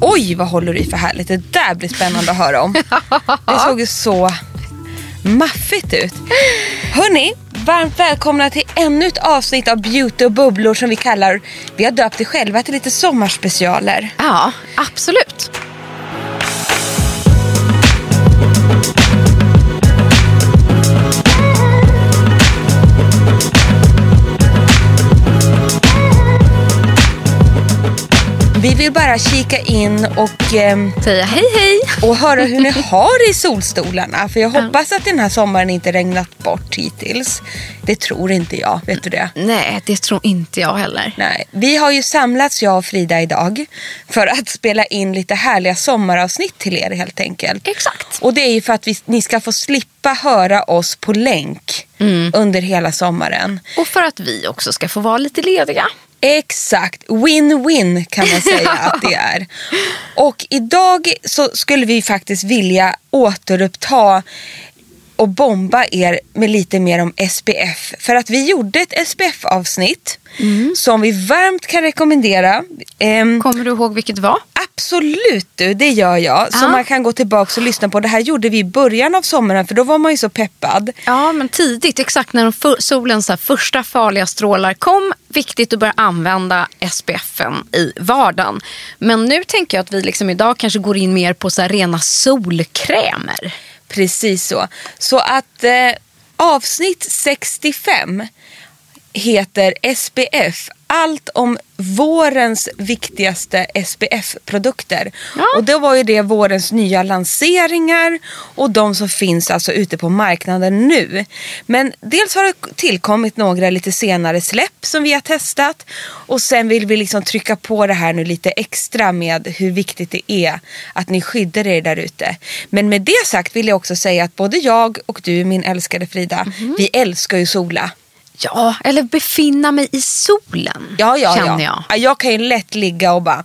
Oj, vad håller du i för härligt. Det där blir spännande att höra om. Det såg ju så maffigt ut. Hörni, varmt välkomna till ännu ett avsnitt av Beauty och bubblor som vi kallar, vi har döpt det själva till lite sommarspecialer. Ja, absolut. Vill bara kika in och, ehm, Säga hej hej. och höra hur ni har det i solstolarna. För jag hoppas att den här sommaren inte regnat bort hittills. Det tror inte jag, vet du det? Nej, det tror inte jag heller. Nej, vi har ju samlats jag och Frida idag för att spela in lite härliga sommaravsnitt till er helt enkelt. Exakt. Och det är ju för att vi, ni ska få slippa höra oss på länk under hela sommaren. Och för att vi också ska få vara lite lediga. Exakt, win-win kan man säga att det är. Och idag så skulle vi faktiskt vilja återuppta och bomba er med lite mer om SPF. För att vi gjorde ett SPF-avsnitt som vi varmt kan rekommendera. Ehm, Kommer du ihåg vilket det var? Absolut du, det gör jag. Så Ja. man kan gå tillbaka och lyssna på. Det här gjorde vi i början av sommaren för då var man ju så peppad. Ja, men tidigt, exakt när för, solens så här, första farliga strålar kom. Viktigt att börja använda SPFen i vardagen. Men nu tänker jag att vi liksom idag kanske går in mer på så rena solkrämer. Precis så. Så att eh, avsnitt 65 heter SPF. Allt om vårens viktigaste SPF-produkter. Ja. Och då var ju det vårens nya lanseringar och de som finns alltså ute på marknaden nu. Men dels har det tillkommit några lite senare släpp som vi har testat och sen vill vi liksom trycka på det här nu lite extra med hur viktigt det är att ni skyddar er där ute. Men med det sagt vill jag också säga att både jag och du min älskade Frida, vi älskar ju sola. Ja, eller befinna mig i solen. Ja, ja, känner ja. jag. Ja, Jag kan ju lätt ligga och bara...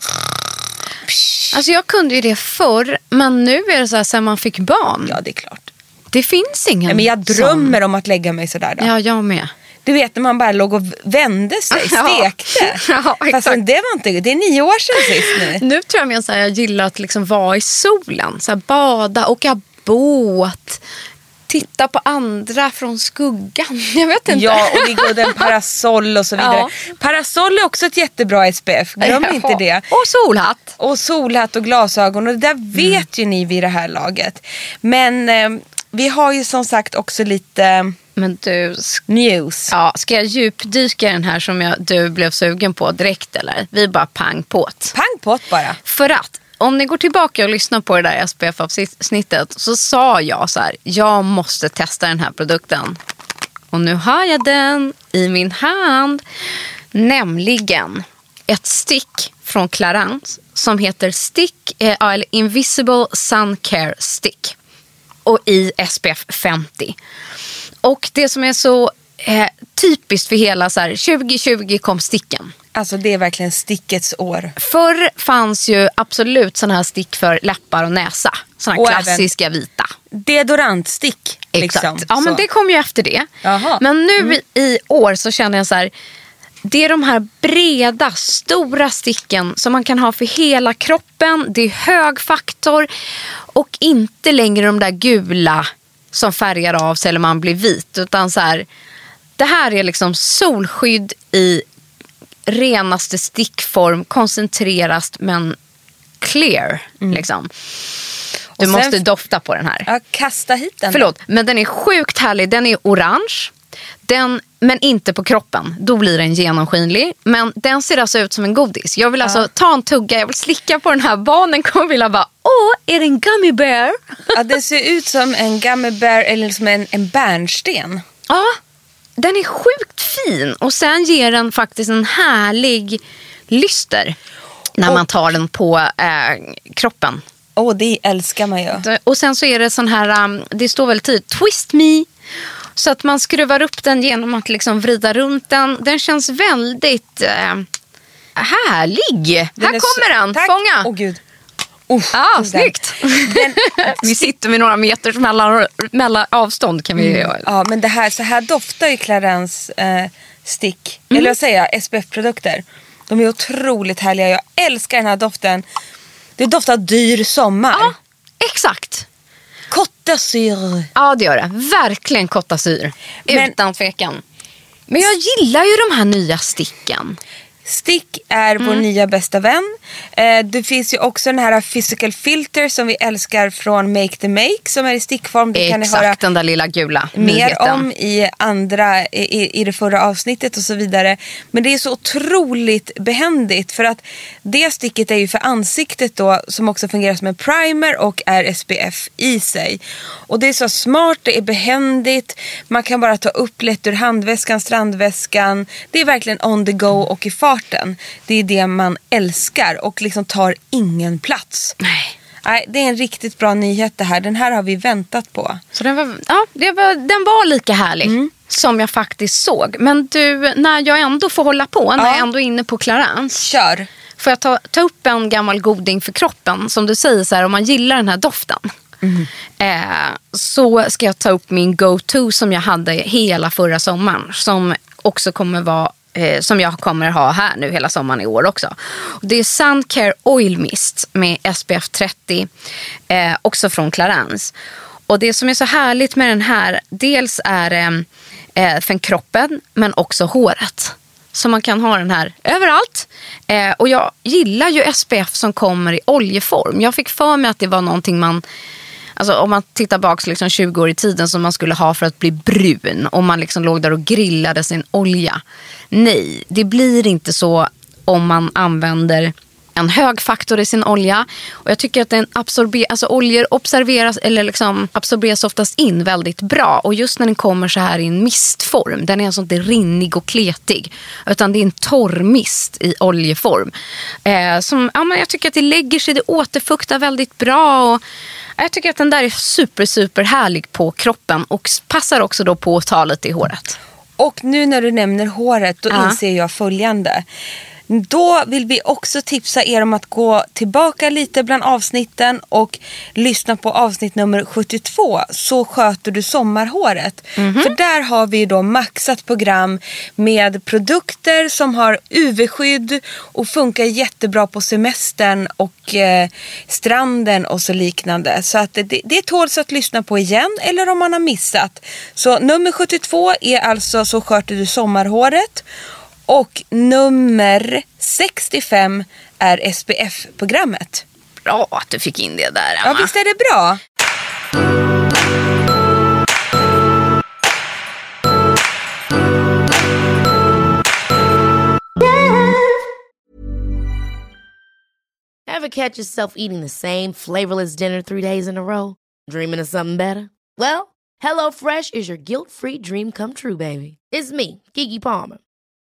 Alltså jag kunde ju det förr, men nu är det så här sen man fick barn. Ja, det är klart. Det finns ingen Ja, men jag sån. drömmer om att lägga mig sådär då. Ja, jag med. Du vet när man bara låg och vände sig, stekte. Ja, Fast exakt. det var inte, det är nio år sedan sist nu. Nu tror jag här, jag gillar att liksom vara i solen. Så här, bada, åka båt, titta på andra från skuggan. Jag vet inte. Ja, och en parasoll och så vidare. Ja. Parasoll är också ett jättebra SPF, glöm Ja. inte det. Och solhatt. Och solhatt och glasögon och det där Mm. vet ju ni vid det här laget. Men eh, vi har ju som sagt också lite Men du, news. ja, ska jag djupdyka i den här som jag, du blev sugen på direkt eller? Vi bara pang på't. Pang pott bara. För att om ni går tillbaka och lyssnar på det där SPF-avsnittet så sa jag så här, jag måste testa den här produkten. Och nu har jag den i min hand. Nämligen ett stick från Clarins som heter Stick, eh, eller Invisible Sun Care Stick. Och i SPF 50. Och det som är så eh, typiskt för hela så här, 2020 kom sticken. Alltså det är verkligen stickets år. Förr fanns ju absolut sådana här stick för läppar och näsa. Sådana Och klassiska vita. Deodorantstick. Exakt. Liksom. Ja, men Så. det kom ju efter det. Jaha. Men nu i år så känner jag så här. Det är de här breda, stora sticken som man kan ha för hela kroppen. Det är hög faktor och inte längre de där gula som färgar av sig eller man blir vit. Utan så här, det här är liksom solskydd i renaste stickform, koncentrerast men clear. Liksom. Du Mm. Sen- måste dofta på den här. Ja, kasta hit den. Förlåt, men den är sjukt härlig. Den är orange. Den, men inte på kroppen. Då blir den genomskinlig. Men den ser alltså ut som en godis. Jag vill alltså ta en tugga, jag vill slicka på den här. Barnen kommer vilja bara, åh, är det en gummy bear? Ja, det ser ut som en gummy bear eller som en, en bärnsten. ja, den är sjukt fin. Och sen ger den faktiskt en härlig lyster. När man tar den på eh, kroppen. Åh, det älskar man ju. Och sen så är det sån här, um, det står väl tydligt, twist me. Så att man skruvar upp den genom att liksom vrida runt den. Den känns väldigt eh, härlig. Den här är kommer så- den, Tack. fånga. Åh gud. Uff, Ah, snyggt. Den, Vi sitter med några meters mellan, mellan avstånd kan vi Mm. ja, men det här, så här doftar ju Clarence eh, stick. Mm. Eller vad säger jag? SPF-produkter. De är otroligt härliga. Jag älskar den här doften. Det doftar dyr sommar. Ja, exakt. Kotta syr. Ja, det gör det. Verkligen kottasyr. Men- Utan tvekan. Men jag gillar ju de här nya sticken. Stick är vår Mm. nya bästa vän. Eh, det finns ju också den här physical filter som vi älskar från Make the Make som är i stickform. Det kan ni höra den där lilla gula mer nyheten. om i, andra, i, i det förra avsnittet och så vidare. Men det är så otroligt behändigt för att det sticket är ju för ansiktet då som också fungerar som en primer och är SPF i sig. Och det är så smart, det är behändigt, man kan bara ta upp lätt ur handväskan, strandväskan. Det är verkligen on the go och i farten. Det är det man älskar och liksom tar ingen plats. Nej. Nej, det är en riktigt bra nyhet det här. Den här har vi väntat på. Så den var, ja, var, den var lika härlig Mm. som jag faktiskt såg. Men du, när jag ändå får hålla på, när Ja. jag ändå är inne på Clarence. Kör! Får jag ta, ta upp en gammal goding för kroppen? Som du säger, så här, om man gillar den här doften. Mm. Eh, så ska jag ta upp min go-to som jag hade hela förra sommaren. Som också kommer vara eh, som jag kommer ha här nu hela sommaren i år också. Det är Suncare Oil Mist med SPF 30. Eh, också från Clarence. Och det som är så härligt med den här, dels är det eh, för kroppen men också håret. Så man kan ha den här överallt. Eh, och jag gillar ju SPF som kommer i oljeform. Jag fick för mig att det var någonting man Alltså om man tittar bak liksom 20 år i tiden som man skulle ha för att bli brun. Om man liksom låg där och grillade sin olja. Nej, det blir inte så om man använder en hög faktor i sin olja. Och jag tycker att den absorber, alltså oljor observeras, eller liksom absorberas oftast in väldigt bra. Och just när den kommer så här i en mistform, den är alltså inte rinnig och kletig. Utan det är en torr mist i oljeform. Eh, som, ja, men jag tycker att det lägger sig, det återfuktar väldigt bra. Och jag tycker att den där är super, super härlig på kroppen. Och passar också då på att ta lite i håret. Och nu när du nämner håret då Ja. inser jag följande. Då vill vi också tipsa er om att gå tillbaka lite bland avsnitten och lyssna på avsnitt nummer 72. Så sköter du sommarhåret. För där har vi då maxat program med produkter som har UV-skydd och funkar jättebra på semestern och eh, stranden och så liknande. Så att det, det tåls att lyssna på igen eller om man har missat. Så nummer 72 är alltså Så sköter du sommarhåret. Och nummer 65 är SPF-programmet. Bra att du fick in det där, Ja, Emma. visst är det bra? Ever catch yourself eating the same flavorless dinner three days in a row? Dreaming of something better? Well, HelloFresh is your guilt-free dream come true, baby. It's me, Kiki Palmer.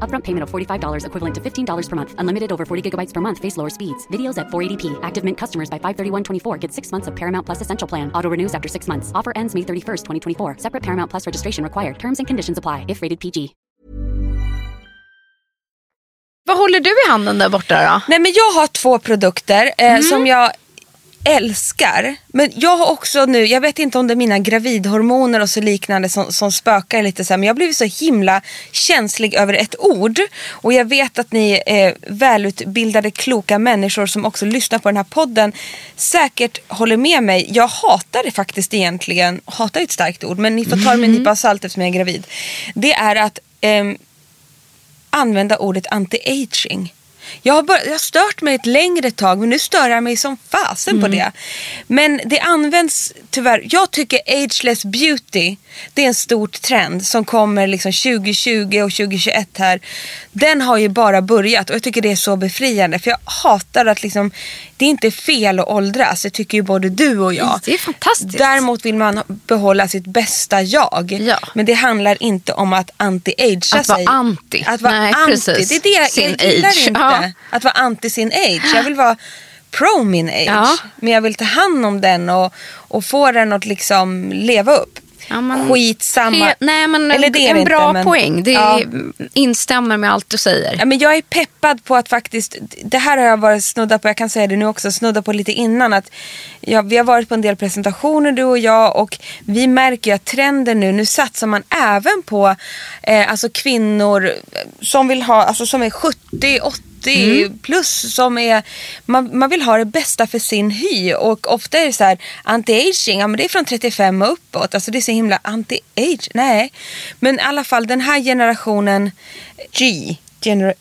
Upfront payment of $45 equivalent to $15 per month. Unlimited over 40 gigabytes per month. Face lower speeds. Videos at 480p. Active Mint customers by 531.24 get six months of Paramount Plus Essential Plan. Auto renews after six months. Offer ends May 31st, 2024. Separate Paramount Plus registration required. Terms and conditions apply if rated PG. Vad håller du i handen där borta då? Nej men jag har två produkter eh, som jag älskar. Men jag har också nu, jag vet inte om det är mina gravidhormoner och så liknande som, som spökar lite så här, men jag har blivit så himla känslig över ett ord. Och jag vet att ni är välutbildade, kloka människor som också lyssnar på den här podden säkert håller med mig. Jag hatar det faktiskt egentligen, hatar är ett starkt ord, men ni får ta det med en nypa salt eftersom jag är gravid. Det är att ehm, använda ordet anti-aging. Jag har, bör- jag har stört mig ett längre tag men nu stör jag mig som fasen på det. Men det används tyvärr, jag tycker ageless beauty det är en stort trend som kommer liksom 2020 och 2021 här. Den har ju bara börjat och jag tycker det är så befriande för jag hatar att liksom, det är inte fel att åldras, det tycker ju både du och jag. Det är fantastiskt. Däremot vill man behålla sitt bästa jag. Ja. Men det handlar inte om att anti-agea Att vara sig. anti. Att vara Nej, anti. precis. Det är det jag, Sin jag gillar age. inte. Ja. Att vara anti sin age. Jag vill vara pro min age. Ja. Men jag vill ta hand om den och, och få den att liksom leva upp. Ja, men- Skitsamma. He- Nej, men Eller det är en det bra inte, men- poäng. Det Ja. instämmer med allt du säger. Ja, men jag är peppad på att faktiskt, det här har jag varit snudda på, jag kan säga det nu också, snudda på lite innan. att ja, Vi har varit på en del presentationer du och jag och vi märker att trenden nu, nu satsar man även på eh, alltså kvinnor som vill ha, alltså som är 70, 80 plus som är, man, man vill ha det bästa för sin hy. Och ofta är det så här anti-aging, ja men det är från 35 och uppåt, alltså det är så himla anti-age, nej. Men i alla fall den här generationen G, gener,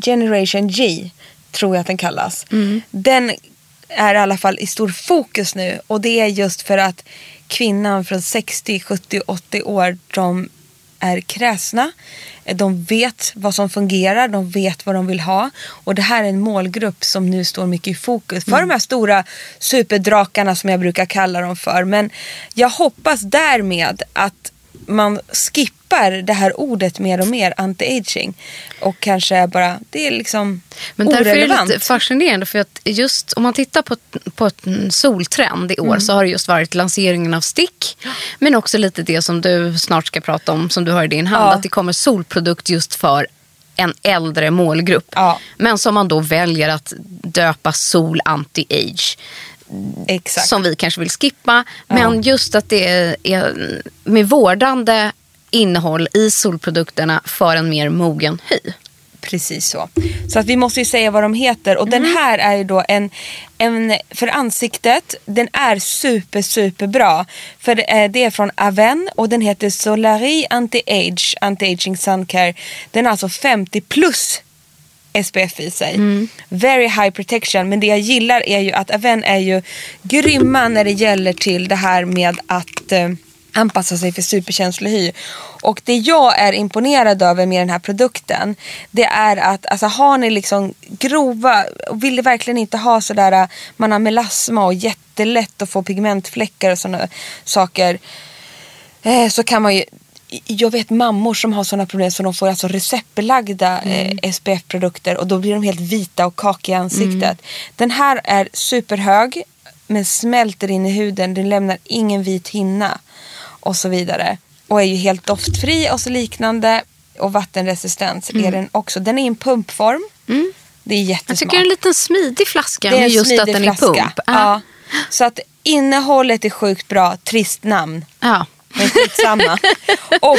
generation G tror jag att den kallas. Den är i alla fall i stor fokus nu. Och det är just för att kvinnan från 60, 70, 80 år de är kräsna. De vet vad som fungerar, de vet vad de vill ha. Och det här är en målgrupp som nu står mycket i fokus för de här stora superdrakarna som jag brukar kalla dem för. Men jag hoppas därmed att man skippar det här ordet mer och mer, anti-aging. Och kanske bara, det är liksom Men därför är det orelevant. lite fascinerande för att just om man tittar på, på en soltrend i år Mm. så har det just varit lanseringen av stick. Men också lite det som du snart ska prata om som du har i din hand. Ja. Att det kommer solprodukt just för en äldre målgrupp. Ja. Men som man då väljer att döpa sol anti-age. Exakt. Som vi kanske vill skippa. Men just att det är, är med vårdande innehåll i solprodukterna för en mer mogen hy. Precis så. Så att vi måste ju säga vad de heter. Och Mm. den här är ju då en, en för ansiktet. Den är super, super bra. För det är från Aven och den heter Solari Anti-Age, Anti-Aging Sun Care. Den har alltså 50 plus SPF i sig. Mm. Very high protection. Men det jag gillar är ju att Aven är ju grymma när det gäller till det här med att eh, anpassa sig för superkänslig hy. Och det jag är imponerad över med den här produkten det är att alltså, har ni liksom grova vill verkligen inte ha sådär man har melasma och jättelätt att få pigmentfläckar och sådana saker eh, så kan man ju jag vet mammor som har sådana problem så de får alltså receptbelagda eh, SPF-produkter och då blir de helt vita och kakiga i ansiktet. Den här är superhög men smälter in i huden, den lämnar ingen vit hinna och så vidare. Och är ju helt doftfri och så liknande och vattenresistent är den också. Den är i en pumpform. Det är Jag jättesmart. tycker det är en liten smidig flaska Det är med just att den är flaska. pump. Ja. Så att innehållet är sjukt bra. Trist namn. ja. Men skitsamma. och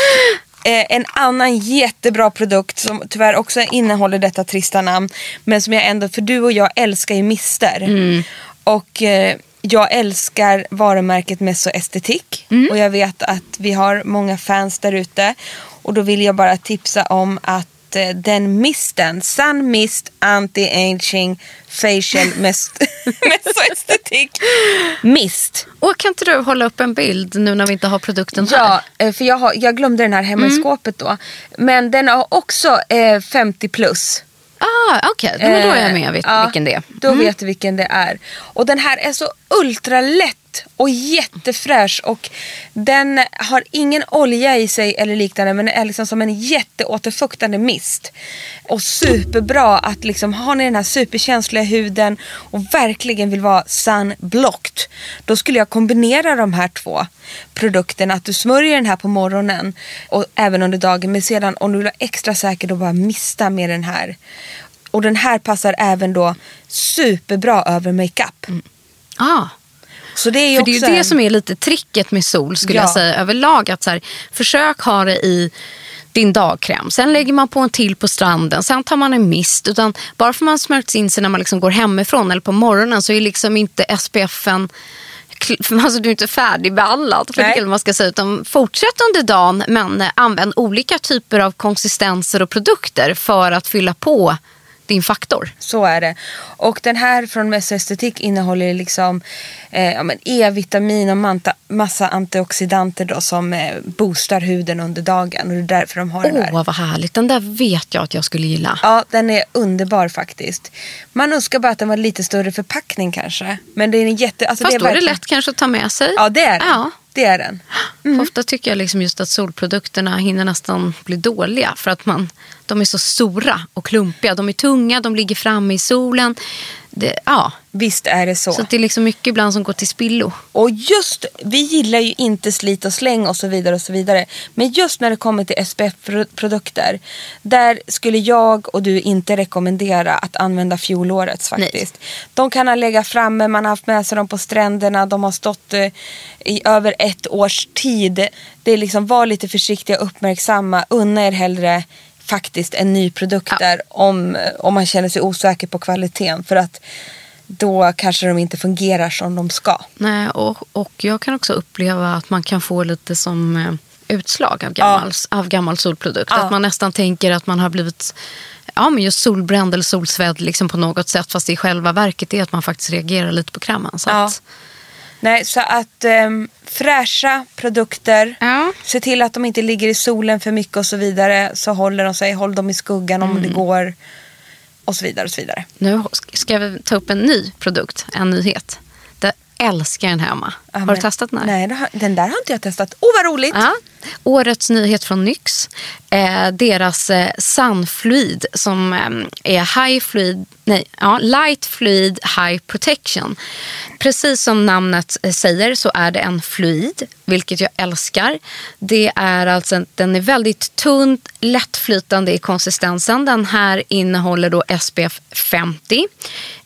eh, en annan jättebra produkt som tyvärr också innehåller detta trista namn. Men som jag ändå, för du och jag älskar ju Mister. Mm. Och eh, jag älskar varumärket Messo Estetik. Mm. Och jag vet att vi har många fans där ute. Och då vill jag bara tipsa om att eh, den misten, Sun Mist Anti-Aging Facial Mest- Messo Estetik Mist. Och kan inte du hålla upp en bild nu när vi inte har produkten här? Ja, eh, för jag, har, jag glömde den här hemma Mm. i skåpet då. Men den har också eh, 50 plus. Ah, Okej, okay. då är jag med vet Eh, ja, vilken det är. Då vet du vilken det är. Och den här är så ultralätt och jättefräsch. Och den har ingen olja i sig eller liknande. Men den är liksom som en jätteåterfuktande mist. Och superbra att liksom har ni den här superkänsliga huden och verkligen vill vara sunblocked. Då skulle jag kombinera de här två produkterna. Att du smörjer den här på morgonen och även under dagen. Men sedan om du vill vara extra säker då bara mista med den här. Och den här passar även då superbra över makeup. Mm. Ah. Så det är ju För det är ju det som är lite tricket med sol skulle Ja. jag säga överlag. Att så här, försök ha det i din dagkräm. Sen lägger man på en till på stranden. Sen tar man en mist. Utan bara för man smörjt in sig när man liksom går hemifrån eller på morgonen så är liksom inte SPFen Alltså du är inte färdigbehandlad för Nej. det man ska säga. Utan fortsätt under dagen men använd olika typer av konsistenser och produkter för att fylla på din faktor. Så är det. Och den här från Messo Estetik innehåller liksom eh, ja, men E-vitamin och manta, massa antioxidanter då, som eh, boostar huden under dagen. Och det är därför de har den Åh, här. vad härligt. Den där vet jag att jag skulle gilla. Ja, den är underbar faktiskt. Man önskar bara att den var lite större förpackning kanske. Men det är en jätte... Alltså Fast det är då är det verkligen- lätt kanske att ta med sig. Ja, det är den. Ja. Det är den. För Ofta tycker jag liksom just att solprodukterna hinner nästan bli dåliga för att man, de är så stora och klumpiga. De är tunga, de ligger framme i solen. Det, ja. Visst är det så. Så det är liksom mycket ibland som går till spillo. Och just, vi gillar ju inte slit och släng och så vidare och så vidare. Men just när det kommer till SPF-produkter. Där skulle jag och du inte rekommendera att använda fjolårets faktiskt. De kan ha legat framme, man har haft med sig dem på stränderna. De har stått eh, i över ett års tid. Det är liksom, var lite försiktiga och uppmärksamma. Unna er hellre faktiskt en ny produkt där om, om man känner sig osäker på kvaliteten. För att då kanske de inte fungerar som de ska. Nej, och, och jag kan också uppleva att man kan få lite som eh, utslag av gammal, av gammal solprodukt. Ja. Att man nästan tänker att man har blivit ja, men just solbränd eller solsvedd liksom på något sätt. Fast i själva verket är att man faktiskt reagerar lite på krämen. Så Ja. att, Nej, så att um, fräscha produkter. Ja. Se till att de inte ligger i solen för mycket och så vidare. Så håller de sig. Håll dem i skuggan om Mm. det går. Och så vidare och så vidare. Nu ska vi ta upp en ny produkt, en nyhet. Älskar den hemma. Ja, har men- du testat den här? Nej, har, den där har inte jag testat. Åh, vad roligt! Ja. Årets nyhet från NYX. Eh, deras eh, Sunfluid som eh, är high fluid, nej, ja, light fluid high protection. Precis som namnet eh, säger så är det en fluid, vilket jag älskar. Det är alltså, den är väldigt tunn, lättflytande i konsistensen. Den här innehåller då SPF 50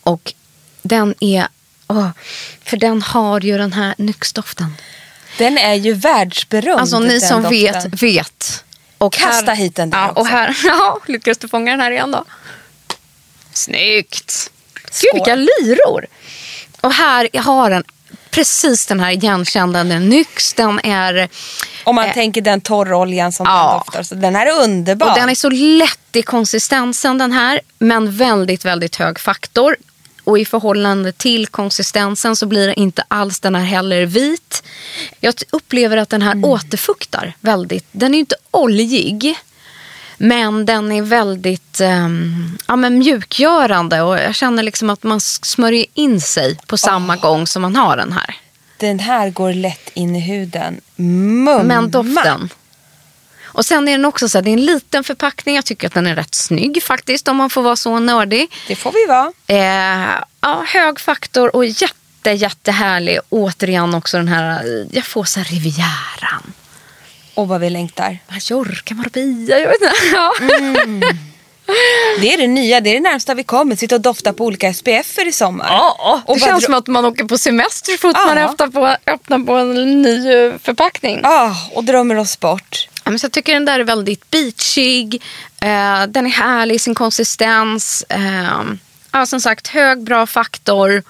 och den är, åh, för den har ju den här NYX-doften. Den är ju världsberömd. Alltså ni som doften. vet, vet. Och Kasta hit den ja, också. och här, ja, lyckas du fånga den här igen då? Snyggt! Gud Skål. vilka lyror! Och här har den precis den här igenkännande NYX. Den är, Om man Eh, tänker den torroljan som ja. den doftar. Så den här är underbar. och den är så lätt i konsistensen den här. Men väldigt, väldigt hög faktor. Och i förhållande till konsistensen så blir det inte alls den här heller vit. Jag upplever att den här Mm. återfuktar väldigt. Den är inte oljig. Men den är väldigt ehm, ja, men mjukgörande och jag känner liksom att man smörjer in sig på samma gång som man har den här. Den här går lätt in i huden. Mumma. Men doften. Och sen är den också så här, det är en liten förpackning. Jag tycker att den är rätt snygg faktiskt om man får vara så nördig. Det får vi vara. Eh, ja, hög faktor och jätte, jättehärlig. Återigen också den här, jag får så här Rivieran. Och vad vi längtar. Mallorca, Marbella, jag vet inte. Ja. Det är det nya, det är det närmsta vi kommer. Sitta och dofta på olika SPF i sommar. Ja, det Och känns som att man åker på semester så fort Ja. man öppnar på, öppnar på en ny förpackning. Ah, och drömmer oss bort. Så jag tycker den där är väldigt beachig. Eh, den är härlig i sin konsistens. Eh, ja, som sagt, hög bra faktor.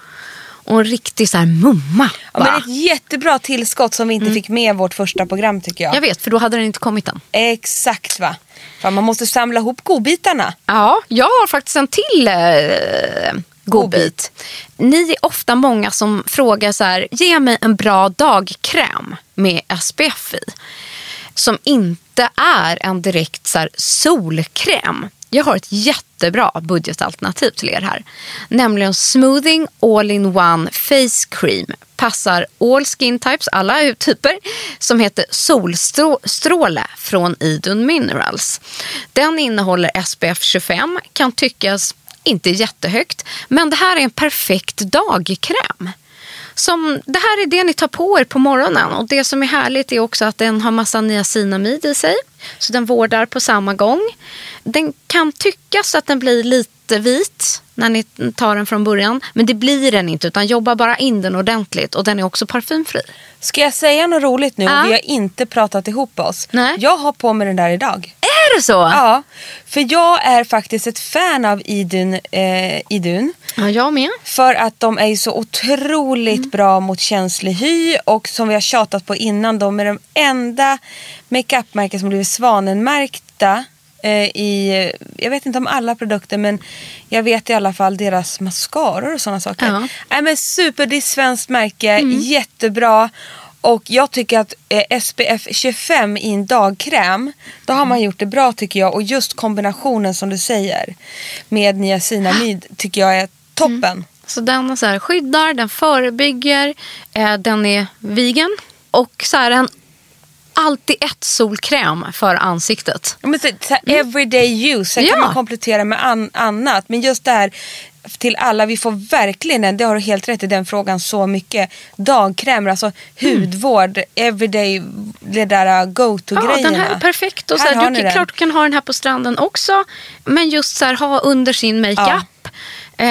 Och en riktig så här mumma. Ja, men ett jättebra tillskott som vi inte fick med i vårt första program tycker jag. Jag vet, för då hade den inte kommit än. Exakt va. För man måste samla ihop godbitarna. Ja, jag har faktiskt en till eh, godbit. Ni är ofta många som frågar så här, ge mig en bra dagkräm med SPF i. Som inte är en direkt så här, solkräm. Jag har ett jättebra budgetalternativ till er här. Nämligen Smoothing All-in-One Face Cream. Passar all skin types, alla hudtyper. Som heter Solstråle från Idun Minerals. Den innehåller SPF 25, kan tyckas inte jättehögt. Men det här är en perfekt dagkräm. Som, det här är det ni tar på er på morgonen. Och Det som är härligt är också att den har massa niacinamid i sig. Så den vårdar på samma gång. Den kan tyckas att den blir lite vit när ni tar den från början. Men det blir den inte utan jobba bara in den ordentligt. Och den är också parfymfri. Ska jag säga något roligt nu? Ja. Vi har inte pratat ihop oss. Nej. Jag har på mig den där idag. Är det så? Ja, för jag är faktiskt ett fan av Idun. Eh, Idun. Ja, jag med. För att de är ju så otroligt bra mot känslig hy och som vi har tjatat på innan, de är de enda makeupmärken som blivit svanenmärkta i, jag vet inte om alla produkter men jag vet i alla fall deras mascaror och sådana saker. Ja. Nej, men super, det är svenskt märke, jättebra. Och jag tycker att eh, SPF 25 i en dagkräm, då har man gjort det bra tycker jag. Och just kombinationen som du säger med niacinamid tycker jag är toppen. Så den så här, skyddar, den förebygger, eh, den är vegan. Och så här, en alltid ett solkräm för ansiktet. Ja, Men så, så här, everyday use, sen kan Mm. Ja. man komplettera med an, annat. Men just det här till alla, vi får verkligen, en- det har du helt rätt i den frågan, så mycket dagkrämer, alltså Mm. hudvård, everyday, det där Ja, go-to-grejerna. den här är perfekt. Och så Här här, har du kan, den. klart du kan ha den här på stranden också. Men just så här, ha under sin makeup. Eh,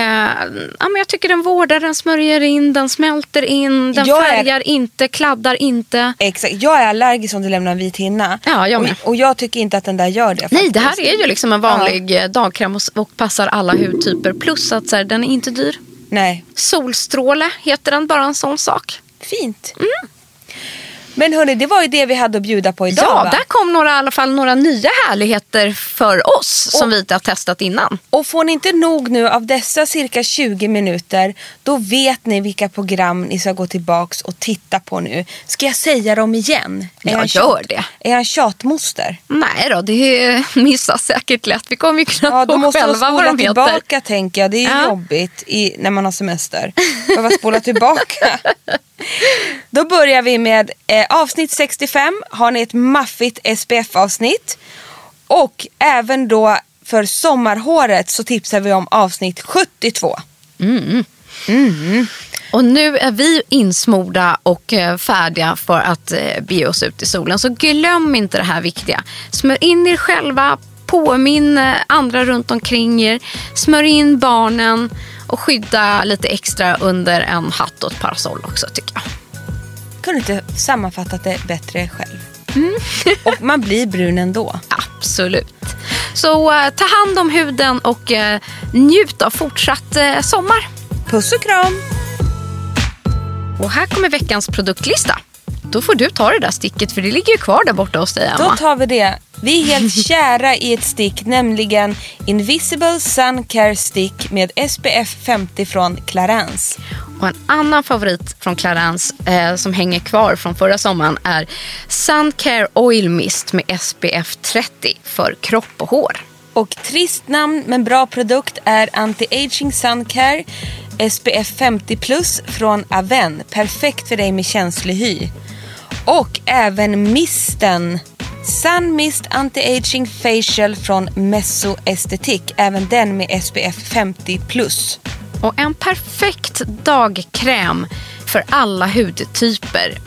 ja, men jag tycker den vårdar, den smörjer in, den smälter in, den Jag är- färgar inte, kladdar inte. Exakt, jag är allergisk om du lämnar en vit hinna. Ja, jag med. och, och jag tycker inte att den där gör det. Nej, det faktiskt. här är ju liksom en vanlig eh, dagkräm och, och passar alla hudtyper. Plus att så här, den är inte dyr. Nej, Solstråle heter den, bara en sån sak. fint. Men hörni, det var ju det vi hade att bjuda på idag ja, va? där kom några, i alla fall några nya härligheter för oss som Och- vi inte har testat innan. Och får ni inte nog nu av dessa cirka 20 minuter, då vet ni vilka program ni ska gå tillbaks och titta på nu. Ska jag säga dem igen? Är Ja, jag gör det. Är jag en tjatmoster? Nej då, det missas säkert lätt. Vi kommer ju knappt Ja, man själva vad de heter. tillbaka tänker jag. Det är Ja. jobbigt i, när man har semester. Behöva spola tillbaka. Då börjar vi med eh, avsnitt 65. Har ni ett maffigt SPF-avsnitt. Och även då för sommarhåret så tipsar vi om avsnitt 72. Och nu är vi insmorda och eh, färdiga för att eh, bege oss ut i solen. Så glöm inte det här viktiga. Smör in er själva, påminn eh, andra runt omkring er. Smör in barnen och skydda lite extra under en hatt och ett parasoll också tycker jag. Kunde inte sammanfattat det bättre själv. Mm. och man blir brun ändå. Absolut. Så eh, ta hand om huden och eh, njut av fortsatt eh, sommar. Puss och kram! Och här kommer veckans produktlista. Då får du ta det där sticket för det ligger ju kvar där borta hos dig Då Emma. tar vi det. Vi är helt kära i ett stick, nämligen Invisible Sun Care Stick med SPF 50 från Clarence. Och en annan favorit från Clarence eh, som hänger kvar från förra sommaren är Sun Care Oil Mist med SPF 30 för kropp och hår. Och trist namn men bra produkt är Anti-Aging Sun Care SPF 50 plus från Aven. Perfekt för dig med känslig hy. Och även misten Sun Mist Anti-Aging Facial från Messo Estetik. Även den med SPF 50 plus. Och en perfekt dagkräm för alla hudtyper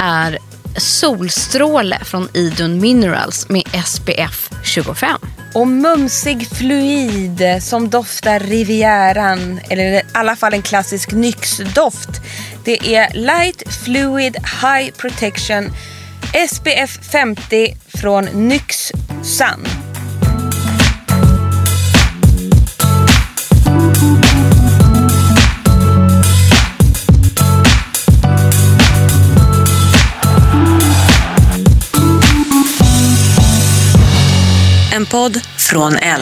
är Solstråle från Idun Minerals med SPF 25. Och mumsig fluid som doftar Rivieran, eller i alla fall en klassisk Nyx-doft. Det är Light Fluid High Protection SPF 50 från Nyx Sun. En podd från L.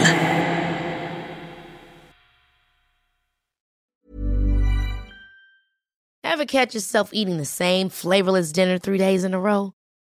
Ever catch yourself eating the same flavorless dinner three days in a row?